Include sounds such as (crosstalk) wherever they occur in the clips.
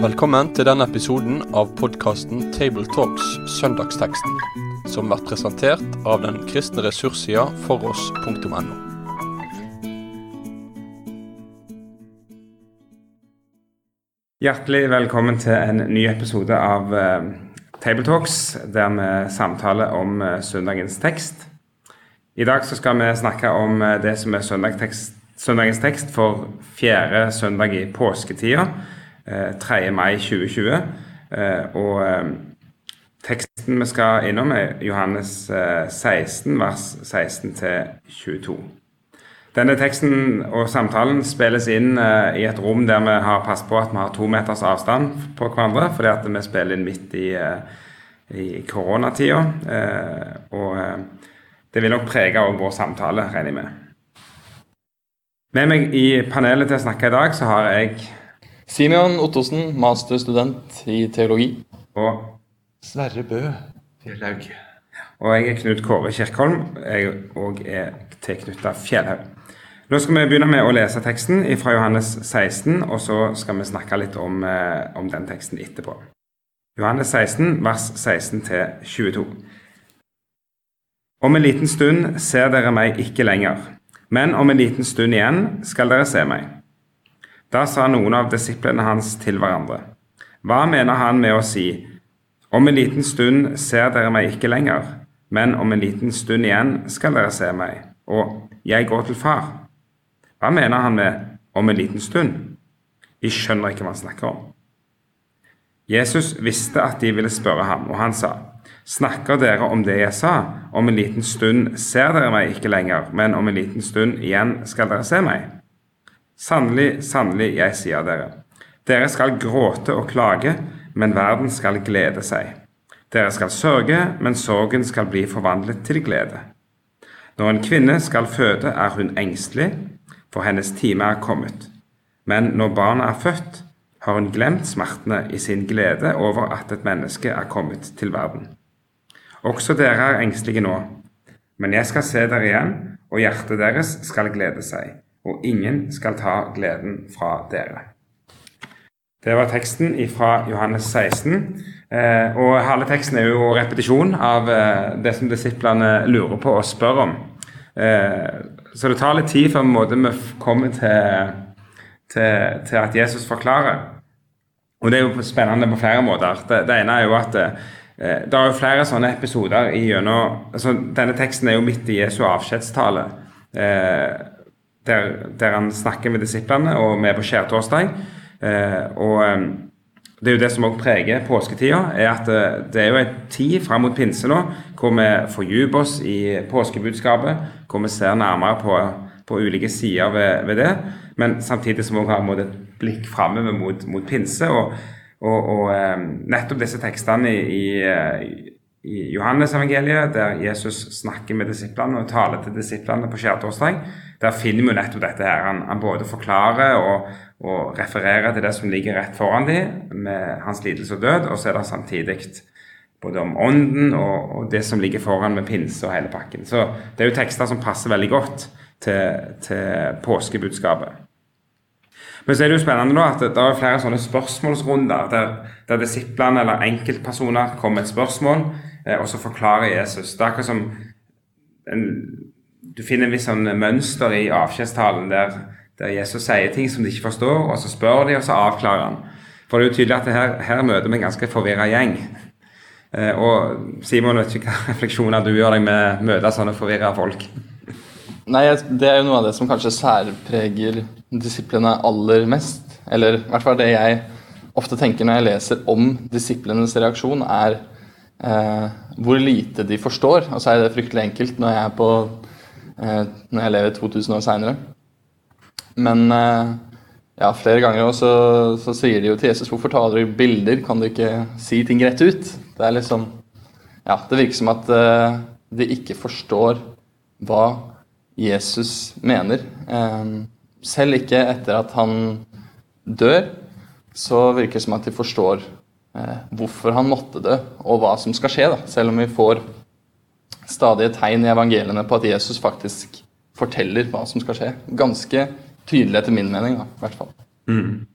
Velkommen til denne episoden av podkasten Tabletalks Søndagsteksten, som blir presentert av den kristne ressurssida foross.no. Hjertelig velkommen til en ny episode av uh, Tabletalks, der vi samtaler om uh, søndagens tekst. I dag så skal vi snakke om uh, det som er tekst, søndagens tekst for fjerde søndag i påsketida, 3. mai 2020. og teksten vi skal innom, er Johannes 16, vers 16 22. Denne teksten og samtalen spilles inn i et rom der vi har passet på at vi har to meters avstand på hverandre, fordi at vi spiller inn midt i, i koronatida. Det vil nok prege også vår samtale, regner jeg med. Med meg i panelet til å snakke i dag, så har jeg Simeon Ottosen, masterstudent i teologi. Og Sverre Bø Fjellhaug. Og jeg er Knut Kåre Kirkholm. Jeg òg er tilknytta Fjellhaug. Nå skal vi begynne med å lese teksten fra Johannes 16, og så skal vi snakke litt om, eh, om den teksten etterpå. Johannes 16, vers 16-22. Om en liten stund ser dere meg ikke lenger, men om en liten stund igjen skal dere se meg. Da sa noen av disiplene hans til hverandre. Hva mener han med å si, om en liten stund ser dere meg ikke lenger, men om en liten stund igjen skal dere se meg, og jeg går til far? Hva mener han med 'om en liten stund'? De skjønner ikke hva han snakker om. Jesus visste at de ville spørre ham, og han sa, 'Snakker dere om det jeg sa? Om en liten stund ser dere meg ikke lenger, men om en liten stund igjen skal dere se meg.' Sannelig, sannelig, jeg sier dere, dere skal gråte og klage, men verden skal glede seg. Dere skal sørge, men sorgen skal bli forvandlet til glede. Når en kvinne skal føde, er hun engstelig for hennes time er kommet. Men når barnet er født, har hun glemt smertene i sin glede over at et menneske er kommet til verden. Også dere er engstelige nå, men jeg skal se dere igjen, og hjertet deres skal glede seg, og ingen skal ta gleden fra dere. Det var teksten fra Johannes 16. Eh, og Halve teksten er jo repetisjon av eh, det som disiplene lurer på og spør om. Eh, så det tar litt tid før vi kommer til, til, til, at Jesus forklarer. Og det er jo spennende på flere måter. Det, det ene er jo at eh, det er jo flere sånne episoder i gjennom altså Denne teksten er jo midt i Jesu avskjedstale. Eh, der, der, han snakker med disiplene, og vi er på skjærtorsdag. Eh, og eh, det er jo det som også preger påsketida, er at eh, det er jo en tid fram mot pinse nå hvor vi fordyper oss i påskebudskapet, hvor vi ser nærmere på, på ulike sider ved, ved, det, men samtidig som vi har et blikk framover mot, mot, pinse. og, og, og eh, nettopp disse tekstene i, i, eh, i Johannes-evangeliet, der Jesus snakker med disiplene og taler til disiplene på skjærtorsdag, der finner vi nettopp dette her. Han, han både forklarer og, og refererer til det som ligger rett foran dem, med hans lidelse og død, og så er det samtidig både om ånden og, og, det som ligger foran med pinse og hele pakken. Så det er jo tekster som passer veldig godt til, til påskebudskapet. Men så er det jo spennende da at det er flere sånne spørsmålsrunder der, der disiplene eller enkeltpersoner kommer med et spørsmål, eh, og så forklarer Jesus. Det er akkurat som en, du finner en viss sånn mønster i avskjedstalen der der Jesus sier ting som de ikke forstår, og så spør de, og så avklarer han. For det er jo tydelig at her, her møter vi en ganske forvirra gjeng. Eh, og Simon, vet ikke hva (laughs) refleksjoner du gjør deg med å møte sånne forvirra folk? Nei, Det er jo noe av det som kanskje særpreger disiplene aller mest. Eller i hvert fall det jeg ofte tenker når jeg leser om disiplenes reaksjon, er eh, hvor lite de forstår. Og så er det fryktelig enkelt når jeg, på, eh, når jeg lever 2000 år seinere. Men eh, ja, flere ganger også, så sier de jo til Jesus hvorfor taler du bilder, kan du ikke si ting rett ut? Det er liksom Ja, det virker som at uh, de ikke forstår hva Jesus mener. Um, selv ikke etter at han dør, så virker det som at de forstår eh, hvorfor han måtte dø, og hva som skal skje. da, Selv om vi får stadige tegn i evangeliene på at Jesus faktisk forteller hva som skal skje. Ganske tydelig etter min mening, da, i hvert fall. Mm.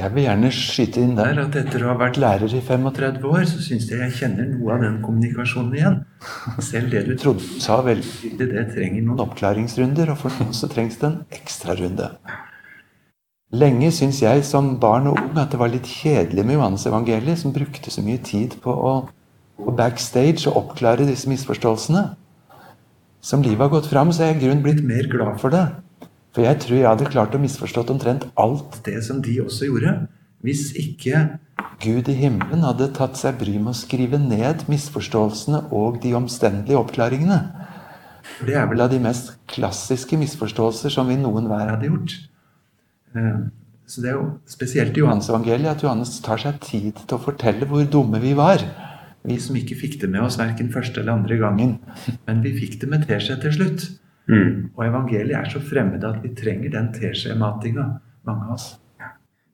Jeg vil gjerne skyte inn der at etter å ha vært lærer i 35 år, så syns jeg jeg kjenner noe av den kommunikasjonen igjen. Selv det du trodde sa veldig det trenger noen oppklaringsrunder, og for noen så trengs det en ekstrarunde. Lenge syns jeg som barn og ung at det var litt kjedelig med Johannes evangeliet, som brukte så mye tid på å på backstage og oppklare disse misforståelsene. Som livet har gått fram, så er jeg i grunnen blitt mer glad for det. For jeg tror jeg hadde klart å misforstått omtrent alt det som de også gjorde, hvis ikke Gud i himmelen hadde tatt seg bry med å skrive ned misforståelsene og de omstendelige oppklaringene. For det er vel av de mest klassiske misforståelser som vi noen hver hadde gjort. Eh, så det er jo spesielt i Johannes-evangeliet at Johannes tar seg tid til å fortelle hvor dumme vi var. Vi som ikke fikk det med oss verken første eller andre gangen. Men vi fikk det med teskje til slutt. Mm. Og evangeliet er så fremmed at vi trenger den teskjematinga, mange av oss.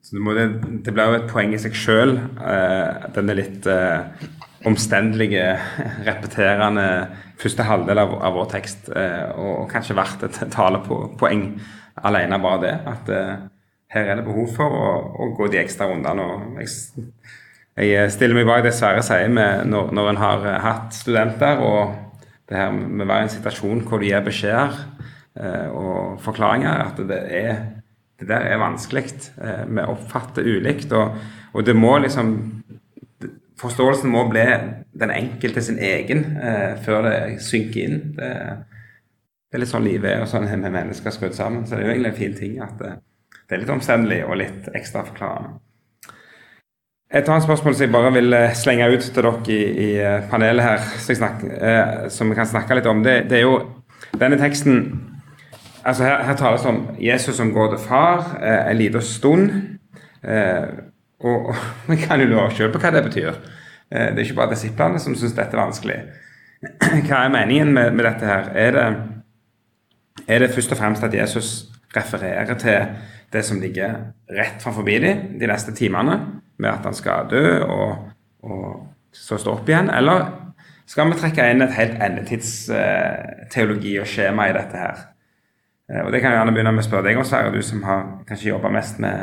Så det, må, det, det blir jo et poeng i seg sjøl, eh, denne litt eh, omstendelige, (laughs) repeterende første halvdel av, av vår tekst. Eh, og kanskje verdt et talepoeng alene, bare det. At eh, her er det behov for å, å gå de ekstra rundene. og jeg, jeg stiller meg bak det Sverre sier med når, når en har eh, hatt studenter. og det her med å være i en situasjon hvor du gir beskjeder eh, og forklaringer, at det, er, det der er vanskelig. Eh, vi oppfatter ulikt. Og, og, det må liksom Forståelsen må bli den enkelte sin egen eh, før det synker inn. Det, det, er litt sånn livet er, og sånn er vi mennesker skrudd sammen. Så det er jo egentlig en fin ting at det, det er litt omstendelig og litt ekstra forklarende. Et annet spørsmål som jeg bare vil eh, slenge ut til dere i, i eh, panelet her, snakker, eh, som vi kan snakke litt om, det, det, er jo denne teksten altså Her, her tales det om Jesus som går til far eh, en liten stund. Eh, og, vi (laughs) kan jo lure selv på hva det betyr. Eh, det er ikke bare disiplene som syns dette er vanskelig. (clears throat) Hva er meningen med, med dette her? Er det, er det først og fremst at Jesus refererer til det som ligger rett framfor dem de neste timene? Med at han skal dø og, og så stå opp igjen? Eller skal vi trekke inn et helt endetidsteologi og skjema i dette her? Eh, og Det kan jeg gjerne begynne med å spørre deg om, Sverre, du som har kanskje jobba mest med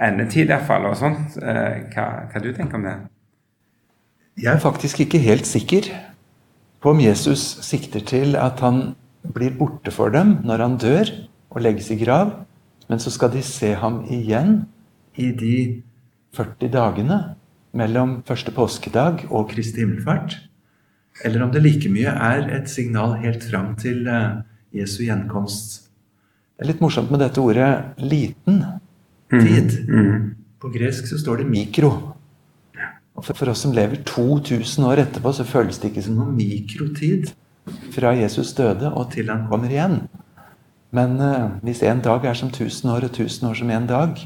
endetid iallfall, og sånt. Eh, hva, hva du tenker om det? Jeg er faktisk ikke helt sikker på om Jesus sikter til at han blir borte for dem når han dør og legges i grav, men så skal de se ham igjen i de 40 dagene mellom første påskedag og Kristi himmelfart. Eller om det like mye er et signal helt fram til eh, Jesu gjenkomst. Det er litt morsomt med dette ordet 'liten tid'. Mm. Mm. På gresk så står det 'mikro'. Og for oss som lever 2000 år etterpå, så føles det ikke som noen mikrotid fra Jesus døde og til han kommer igjen. Men uh, hvis en dag er som 1000 år og 1000 år som en dag,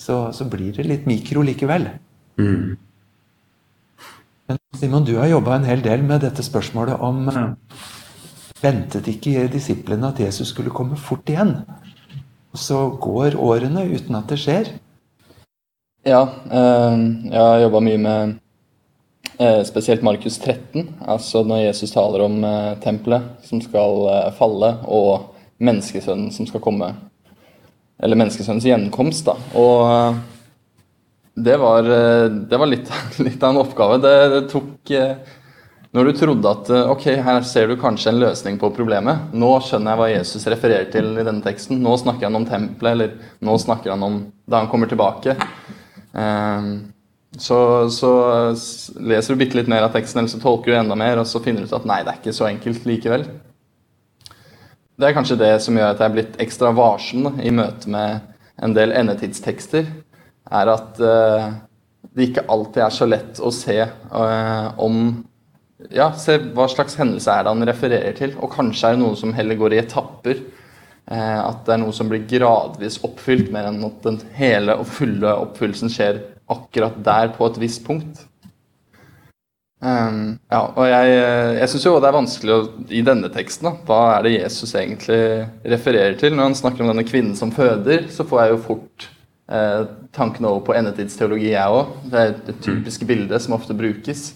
så, så blir det litt mikro likevel. Mm. Men Simon, du har jobba en hel del med dette spørsmålet om ja. Ventet ikke disiplene at Jesus skulle komme fort igjen? Og så går årene uten at det skjer? Ja, eh, jeg har jobba mye med eh, spesielt Markus 13, altså når Jesus taler om eh, tempelet som skal falle, og menneskesønnen som skal komme eller menneskesønnens gjenkomst. da, og eh, det var, eh, det var litt, (laughs) litt, av en oppgave. Det, det, tok eh, Når du trodde at ok, her ser du kanskje en løsning på problemet. Nå skjønner jeg hva Jesus refererer til i denne teksten. Nå snakker han om tempelet, eller nå snakker han om da han kommer tilbake. Så, så leser du bitte litt mer av teksten, eller så tolker du enda mer, og så finner du ut at nei, det er ikke så enkelt likevel. Det er kanskje det som gjør at jeg er blitt ekstra varsom i møte med en del endetidstekster. Er at uh, det ikke alltid er så lett å se uh, om Ja, se hva slags hendelse er det han refererer til. Og kanskje er det noe som heller går i etapper. Uh, at det er noe som blir gradvis oppfylt, mer enn at den hele og fulle oppfyllelsen skjer akkurat der på et visst punkt. Um, ja, og jeg, jeg syns jo det er vanskelig å, i denne teksten da, Hva er det Jesus egentlig refererer til? Når han snakker om denne kvinnen som føder, så får jeg jo fort eh, tankene over på endetidsteologi, jeg òg. Det er det typiske bildet som ofte brukes.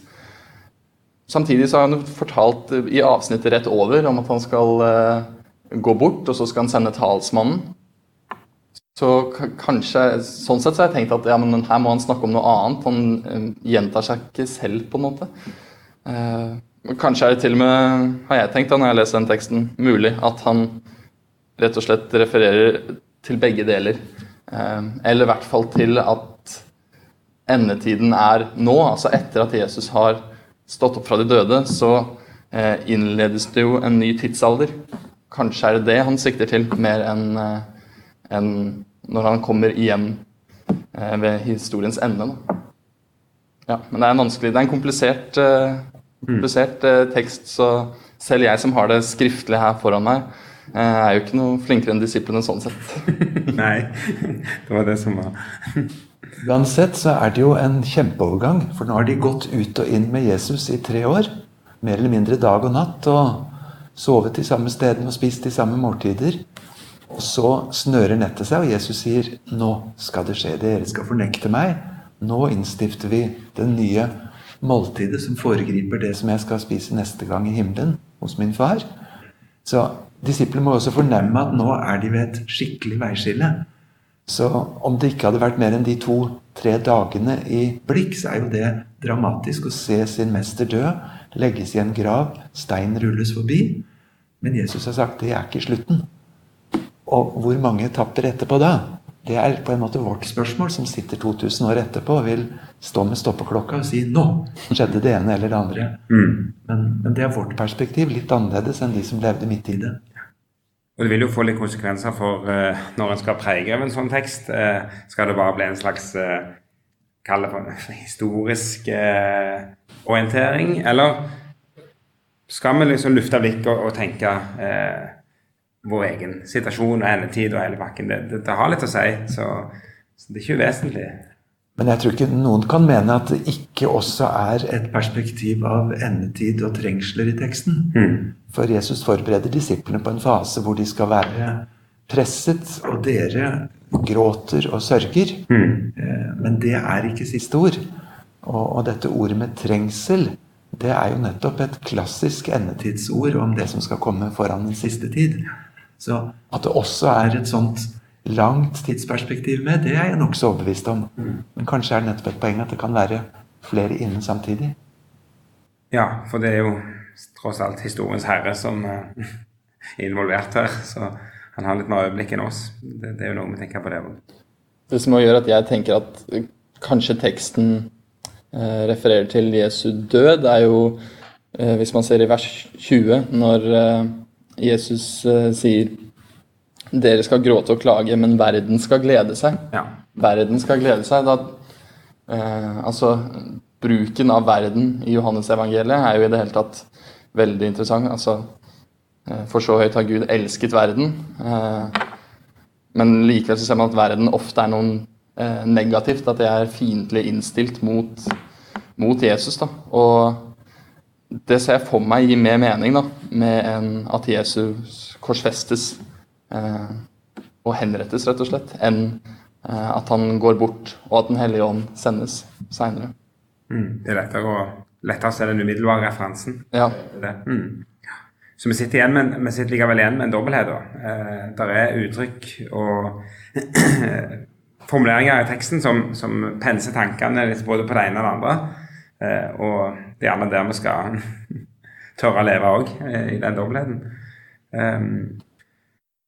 samtidig så har han jo fortalt eh, i avsnittet rett over om at han skal eh, gå bort, og så skal han sende talsmannen. Så kanskje, Sånn sett så har jeg tenkt at ja, men her må han snakke om noe annet. Han uh, gjentar seg ikke selv, på en måte. Uh, kanskje er det til og med, har jeg tenkt da når jeg leser den teksten, mulig at han rett og slett refererer til begge deler. Uh, eller i hvert fall til at endetiden er nå, altså etter at Jesus har stått opp fra de døde, så innledes det jo en ny tidsalder. Kanskje er det det han sikter til, mer enn enn når han kommer igjen eh, ved historiens ende. Da. Ja, men det er en vanskelig, det er en komplisert, eh, komplisert eh, tekst, så selv jeg som har det skriftlig her foran meg, eh, er jo ikke noe flinkere enn disiplene sånn sett. (laughs) Nei, det var det som var (laughs) Uansett så er det jo en kjempeovergang, for nå har de gått ut og inn med Jesus i tre år. Mer eller mindre dag og natt, og sovet de samme stedene og spist de samme måltider. Og så snører nettet seg, og Jesus sier, 'Nå skal det skje. Dere skal fornekte meg.' Nå innstifter vi det nye måltidet som foregriper det som jeg skal spise neste gang i himmelen hos min far. Så disiplene må også fornemme at nå er de ved et skikkelig veiskille. Så om det ikke hadde vært mer enn de to-tre dagene i blikk, så er jo det dramatisk å se sin mester dø, legges i en grav, stein rulles forbi. Men Jesus har sagt det er ikke slutten. Og hvor mange etapper etterpå da? Det er på en måte vårt spørsmål, som sitter 2000 år etterpå og vil stå med stoppeklokka og si 'nå skjedde det ene eller det andre'. Men, men det er vårt perspektiv, litt annerledes enn de som levde midt i det. Og det vil jo få litt konsekvenser for uh, når en skal prege av en sånn tekst. Uh, skal det bare bli en slags uh, Kall historisk orientering? Eller skal vi liksom lufte blikket og, og tenke vår egen situasjon og endetid og hele pakken? Det, det, det har litt å si, så, så det er ikke uvesentlig. Men jeg tror ikke noen kan mene at det ikke også er et perspektiv av endetid og trengsler i teksten. For Jesus forbereder disiplene på en fase hvor de skal være presset, og dere gråter og sørger. Mm. Men det er ikke siste ord. Og, og dette ordet med trengsel, det er jo nettopp et klassisk endetidsord om det som skal komme foran den siste tid. Så at det også er et sånt langt tidsperspektiv med, det er jeg nokså overbevist om. Men kanskje er det nettopp et poeng at det kan være flere inne samtidig. Ja, for det er jo tross alt historiens herre som eh, (laughs) er involvert her. Så han har litt mer øyeblikk enn oss. Det, det er jo noe vi tenker på det òg. Det som gjør at jeg tenker at eh, kanskje teksten eh, refererer til Jesu død, er jo eh, hvis man ser i vers 20, når eh, Jesus uh, sier dere skal gråte og klage, men verden skal glede seg. Ja. Verden skal glede seg. Da, uh, altså, bruken av verden i Johannes-evangeliet er jo i det hele tatt veldig interessant. Altså, uh, for så høyt har Gud elsket verden. Men likevel så ser man at verden ofte er noe negativt. At det er fiendtlig innstilt mot, mot Jesus. Da. Og det ser jeg for meg gir mer mening da, med en, at Jesus korsfestes eh, og henrettes, rett og slett, enn eh, at han går bort, og at Den hellige ånd sendes seinere. Mm. Det er lettere å, lettere å se den umiddelbare referansen. Ja. Mm. Så vi sitter, igjen med, en- vi sitter likevel igjen med en dobbelthet. Eh, der er uttrykk og (clears throat) formuleringer i teksten som, som penser tankene både på det ene og det andre. Eh, og det er gjerne der vi skal (laughs) tørre å leve òg, eh, i den dobbeltheten. Um,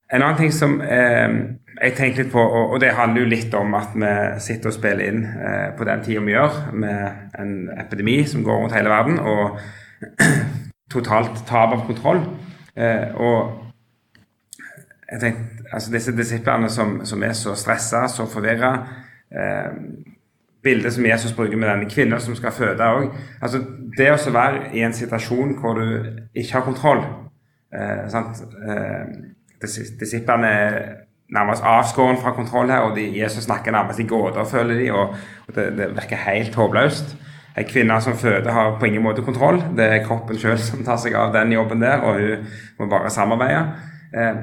en annen ting som eh, jeg tenker litt på, og, det handler jo litt om at vi sitter og spiller inn eh, på den tida vi gjør, med en epidemi som går rundt hele verden, og (clears throat) totalt tap av kontroll. Og jeg tenkte, altså disse disiplene som, som er så stressa, så forvirra eh, Bildet som Jesus bruker med denne kvinnen som skal føde òg. Altså, det å være i en situasjon hvor du ikke har kontroll eh, sant? Eh, Disiplene er nærmest avskåret fra kontroll her, og de, Jesus snakker nærmest i gåter, føler de, og, og det, det virker helt håpløst. En kvinne som føder, har på ingen måte kontroll. Det er kroppen sjøl som tar seg av den jobben der, og hun må bare samarbeide. Eh,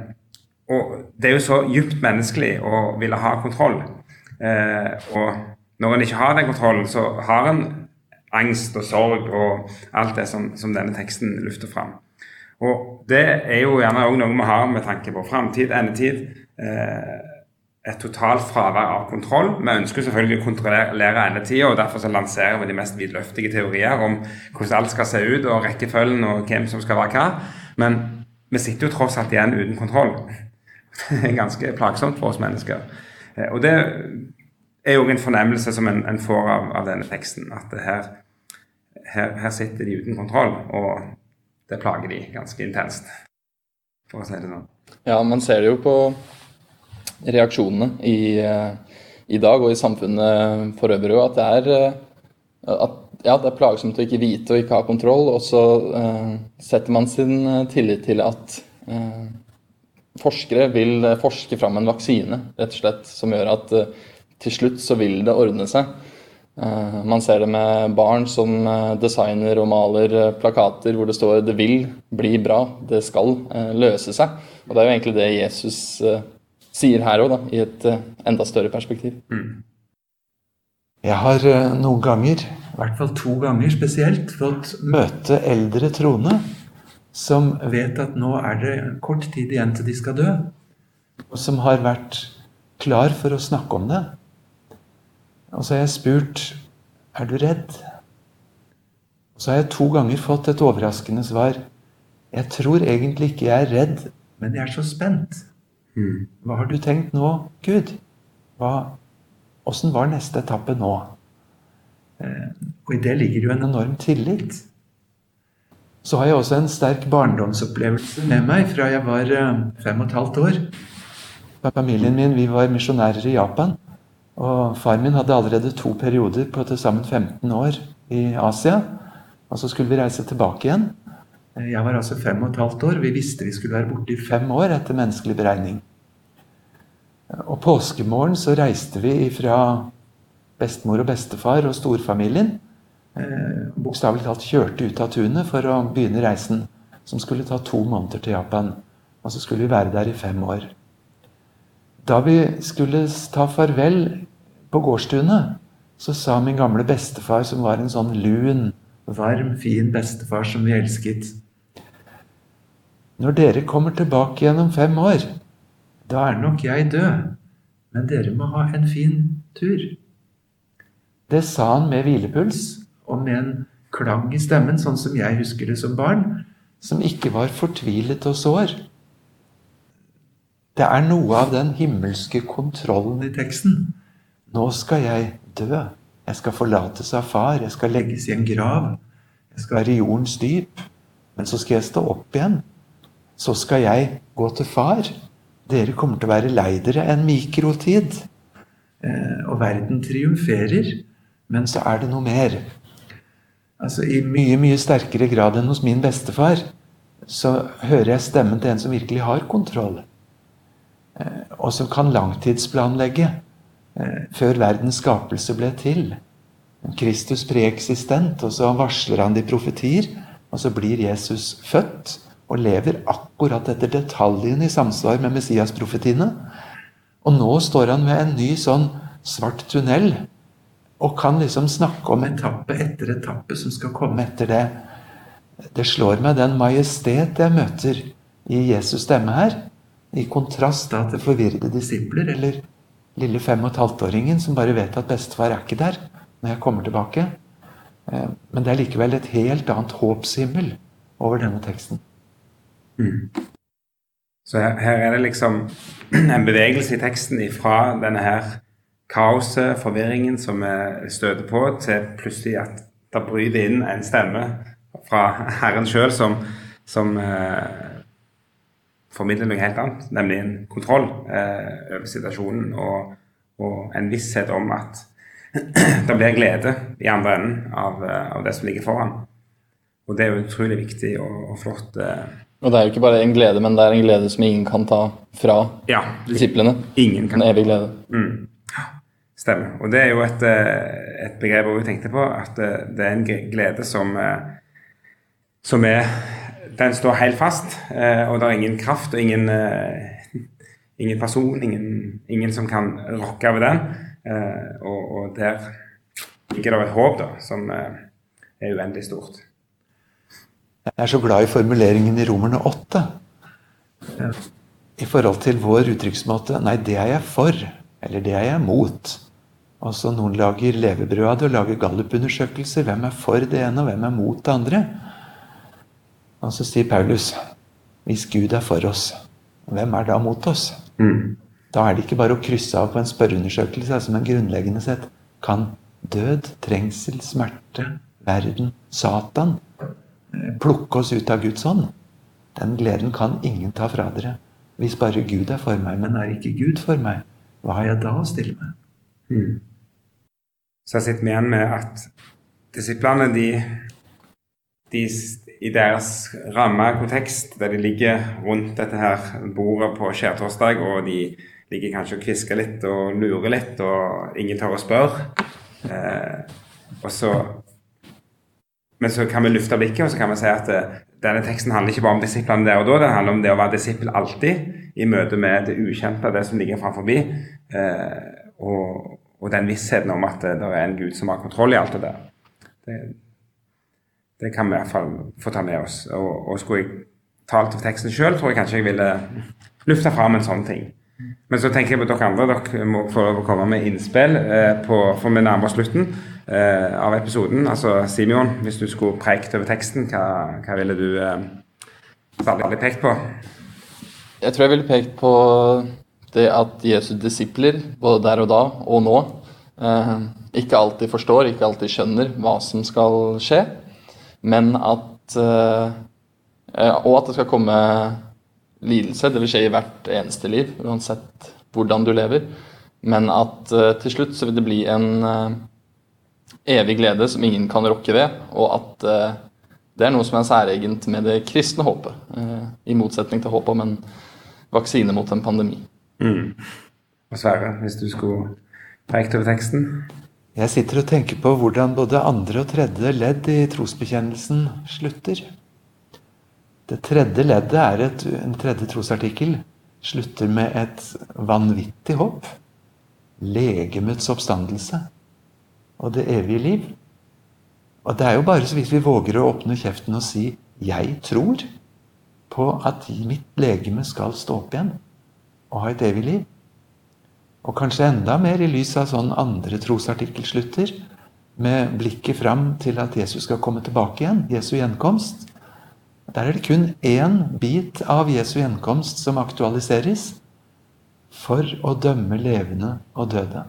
og det er jo så djupt menneskelig å ville ha kontroll. Eh, og når en ikke har den kontrollen, så har en angst og sorg og alt det som, som denne teksten lufter fram. Og Det er jo gjerne òg noe vi har med tanke på framtid, endetid. Eh, et totalt fravær av kontroll. Vi ønsker selvfølgelig å kontrollere endetida, og derfor så lanserer vi de mest vidløftige teorier om hvordan alt skal se ut, og rekkefølgen og hvem som skal være hva. Men vi sitter jo tross alt igjen uten kontroll. (laughs) Det er ganske plagsomt for oss mennesker. Eh, og det er jo en fornemmelse som en, en får av, av, denne teksten. At her, her, her sitter de uten kontroll. og det plager de ganske intenst, for å si det sånn. Ja, man ser det jo på reaksjonene i, i dag og i samfunnet for øvrig at det er eh, at, ja, det er plagsomt å ikke vite og ikke ha kontroll, og så uh, setter man sin tillit til at uh, forskere vil forske fram en vaksine, rett og slett, som gjør at uh, til slutt så vil det ordne seg. Eh, man ser det med barn som eh, designer og maler eh, plakater hvor det står 'det vil bli bra', 'det skal løse seg'. Og Det er jo egentlig det Jesus sier her òg, i et enda større perspektiv. Mm. Jeg har noen ganger, i hvert fall to ganger spesielt, fått møte eldre troende som vet at nå er det kort tid igjen til de skal dø, og som har vært klar for å snakke om det. Og så har jeg spurt er du redd. Og så har jeg to ganger fått et overraskende svar. Jeg tror egentlig ikke jeg er redd, men jeg er så spent. Mm. Hva har du tenkt nå, Gud? Hva, Åssen var neste etappe nå? Eh, og i det ligger jo en enorm tillit. Så har jeg også en sterk barndomsopplevelse med meg fra jeg var eh, fem og et halvt år. Familien min vi var misjonærer i Japan. Og far min hadde allerede to perioder på til sammen 15 år i Asia. Og så skulle vi reise tilbake igjen. Jeg var altså fem og et halvt år. Vi visste vi skulle være borte i fem år etter menneskelig beregning. Og påskemorgen så reiste vi fra bestemor og bestefar og storfamilien. Eh, Bokstavelig talt kjørte ut av tunet for å begynne reisen, som skulle ta to måneder til Japan. Og så skulle vi være der i fem år. Da vi skulle ta farvel på gårdstunet, så sa min gamle bestefar, som var en sånn lun, varm, fin bestefar som vi elsket Når dere kommer tilbake igjen om fem år, da er nok jeg død, men dere må ha en fin tur. Det sa han med hvilepuls og med en klang i stemmen, sånn som jeg husker det som barn, som ikke var fortvilet og sår. Det er noe av den himmelske kontrollen i teksten. Nå skal jeg dø. Jeg skal forlates av far. Jeg skal legges i en grav. Jeg skal være i jordens dyp. Men så skal jeg stå opp igjen. Så skal jeg gå til far. Dere kommer til å være lei dere en mikrotid. Eh, og verden triumferer. Men så er det noe mer. Altså I mye, mye sterkere grad enn hos min bestefar så hører jeg stemmen til en som virkelig har kontroll. Eh, og som kan langtidsplanlegge eh, før verdens skapelse ble til. Kristus preeksistent, og så varsler han de profetier. Og så blir Jesus født og lever akkurat etter detaljene i samsvar med Messias-profetiene. Og nå står han med en ny sånn svart tunnel og kan liksom snakke om etappe etter etappe som skal komme etter det. Det slår meg den majestet jeg møter i Jesus stemme her. I kontrast da til forvirrede disipler eller lille fem og et halvt-åringen som bare vet at bestefar er ikke der når jeg kommer tilbake. Eh, men det er likevel et helt annet håpshimmel over denne teksten. Mm. Så her, her, er det liksom (clears throat) en bevegelse i teksten ifra denne her kaoset, forvirringen som vi støter på, til plutselig at det bryter inn en stemme fra Herren sjøl som, som eh, formidler noe helt annet, nemlig en kontroll eh, over situasjonen og, og, en visshet om at (clears throat) det blir glede i andre enden av, eh, av, det som ligger foran. Og det er jo utrolig viktig og, og flott. Eh. Og det er jo ikke bare en glede, men det er en glede som ingen kan ta fra ja, disiplene. Ingen kan. En evig glede. Mm. Stemmer. Og det er jo et, eh, et begrep vi tenkte på, at eh, det er en glede som, som er den står helt fast, eh, og det er ingen kraft og ingen, eh, ingen person, ingen, ingen, som kan rokke ved den. Eh, og, og, der ligger det et håp da, som, er uendelig stort. Jeg er så glad i formuleringen i Romerne 8. I forhold til vår uttrykksmåte Nei, det er jeg for. Eller det er jeg mot. Altså Noen lager levebrød av det og lager gallupundersøkelser. Hvem er for det ene, og hvem er mot det andre? Og så sier Paulus hvis Gud er for oss, hvem er da mot oss? Mm. Da er det ikke bare å krysse av på en spørreundersøkelse, altså, men grunnleggende sett kan død, trengsel, smerte, verden, Satan eh, plukke oss ut av Guds hånd. Den gleden kan ingen ta fra dere. Hvis bare Gud er for meg, men er ikke Gud for meg, hva har jeg da å stille med? Mm. Så jeg sitter igjen med at disiplene, de, de i deres ramme kontekst, der de ligger rundt dette her bordet på skjærtorsdag, og de ligger kanskje og kvisker litt og lurer litt, og ingen tør å spørre. Eh, så, men så kan vi lufte blikket og så kan vi si at eh, denne teksten handler ikke bare om disiplene der og da, den handler om det å være disippel alltid i møte med det ukjente, det som ligger framfor. Eh, og, og den vissheten om at det, det er en Gud som har kontroll i alt det der. Det, det kan vi i hvert fall få ta med oss. Og, og skulle jeg talt over teksten sjøl, tror jeg kanskje jeg ville lufta fram en sånn ting. Men så tenker jeg på dere andre. Dere må få lov å komme med innspill, eh, på, for vi nærmer oss slutten eh, av episoden. Altså Simeon, hvis du skulle preikt over teksten, hva, hva ville du eh, særlig pekt på? Jeg tror jeg ville pekt på det at Jesu disipler, både der og da og nå, eh, ikke alltid forstår, ikke alltid skjønner hva som skal skje. Men at eh, Og at det skal komme lidelse. Det vil skje i hvert eneste liv, uansett hvordan du lever. Men at eh, til slutt så vil det bli en eh, evig glede som ingen kan rokke ved. Og at det er noe som er særegent med det kristne håpet. I motsetning til håpet om en vaksine mot en pandemi. Mm. Og Sverre, hvis du skulle pekt over teksten? Jeg sitter og tenker på hvordan både andre og tredje ledd i trosbekjennelsen slutter. Det tredje leddet er et, en tredje trosartikkel. Slutter med et vanvittig håp. Legemets oppstandelse og det evige liv. Og det er jo bare så vidt vi våger å åpne kjeften og si 'jeg tror' på at mitt legeme skal stå opp igjen og ha et evig liv. Og kanskje enda mer i lys av sånn andre trosartikkelslutter, med blikket fram til at Jesus skal komme tilbake igjen, Jesu gjenkomst. Der er det kun én bit av Jesu gjenkomst som aktualiseres for å dømme levende og døde.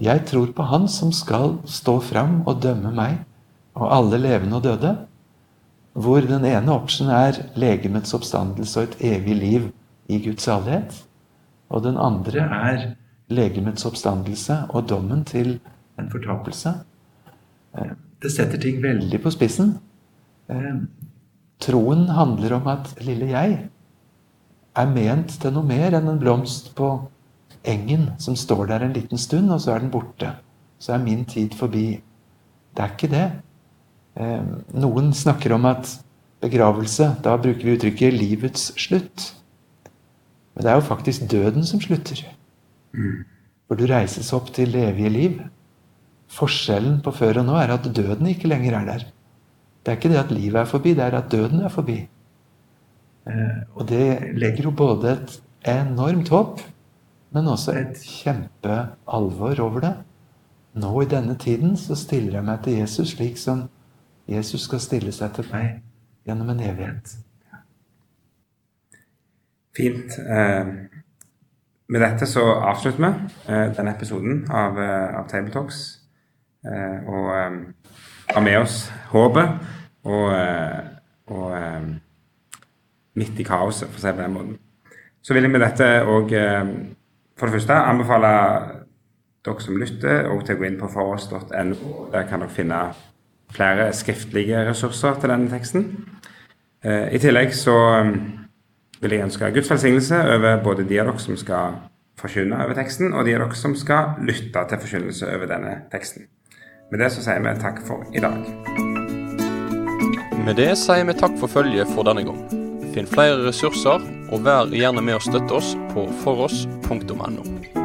Jeg tror på Han som skal stå fram og dømme meg og alle levende og døde. Hvor den ene option er legemets oppstandelse og et evig liv i Guds salighet. Og den andre er legemets oppstandelse og dommen til en fortapelse. Eh, det setter ting veldig på spissen. Eh, troen handler om at lille jeg er ment til noe mer enn en blomst på engen som står der en liten stund, og så er den borte. Så er min tid forbi. Det er ikke det. Eh, noen snakker om at begravelse, da bruker vi uttrykket 'livets slutt'. Men det er jo faktisk døden som slutter. Mm. For du reises opp til det evige liv. Forskjellen på før og nå er at døden ikke lenger er der. Det er ikke det at livet er forbi, det er at døden er forbi. Eh, og det legger jo både et enormt håp, men også et kjempealvor over det. Nå i denne tiden så stiller jeg meg til Jesus slik som Jesus skal stille seg til meg gjennom en evighet. Fint. Eh, med dette så avslutter vi eh, denne episoden av, eh, av Tabletalks. og har med oss håpet og, og midt i kaoset, for å si det på den måten. Så vil jeg med dette òg for det første anbefale dere som lytter, og til å gå inn på foross.no. Der kan dere finne flere skriftlige ressurser til denne teksten. I tillegg så vil jeg ønske Guds velsignelse over både de av dere som skal forkynne over teksten, og de av dere som skal lytte til forkynnelse over denne teksten. Med det så sier vi takk for i dag. Med det sier vi takk for følget for denne gang. Finn flere ressurser, og vær gjerne med å støtte oss på foross.no.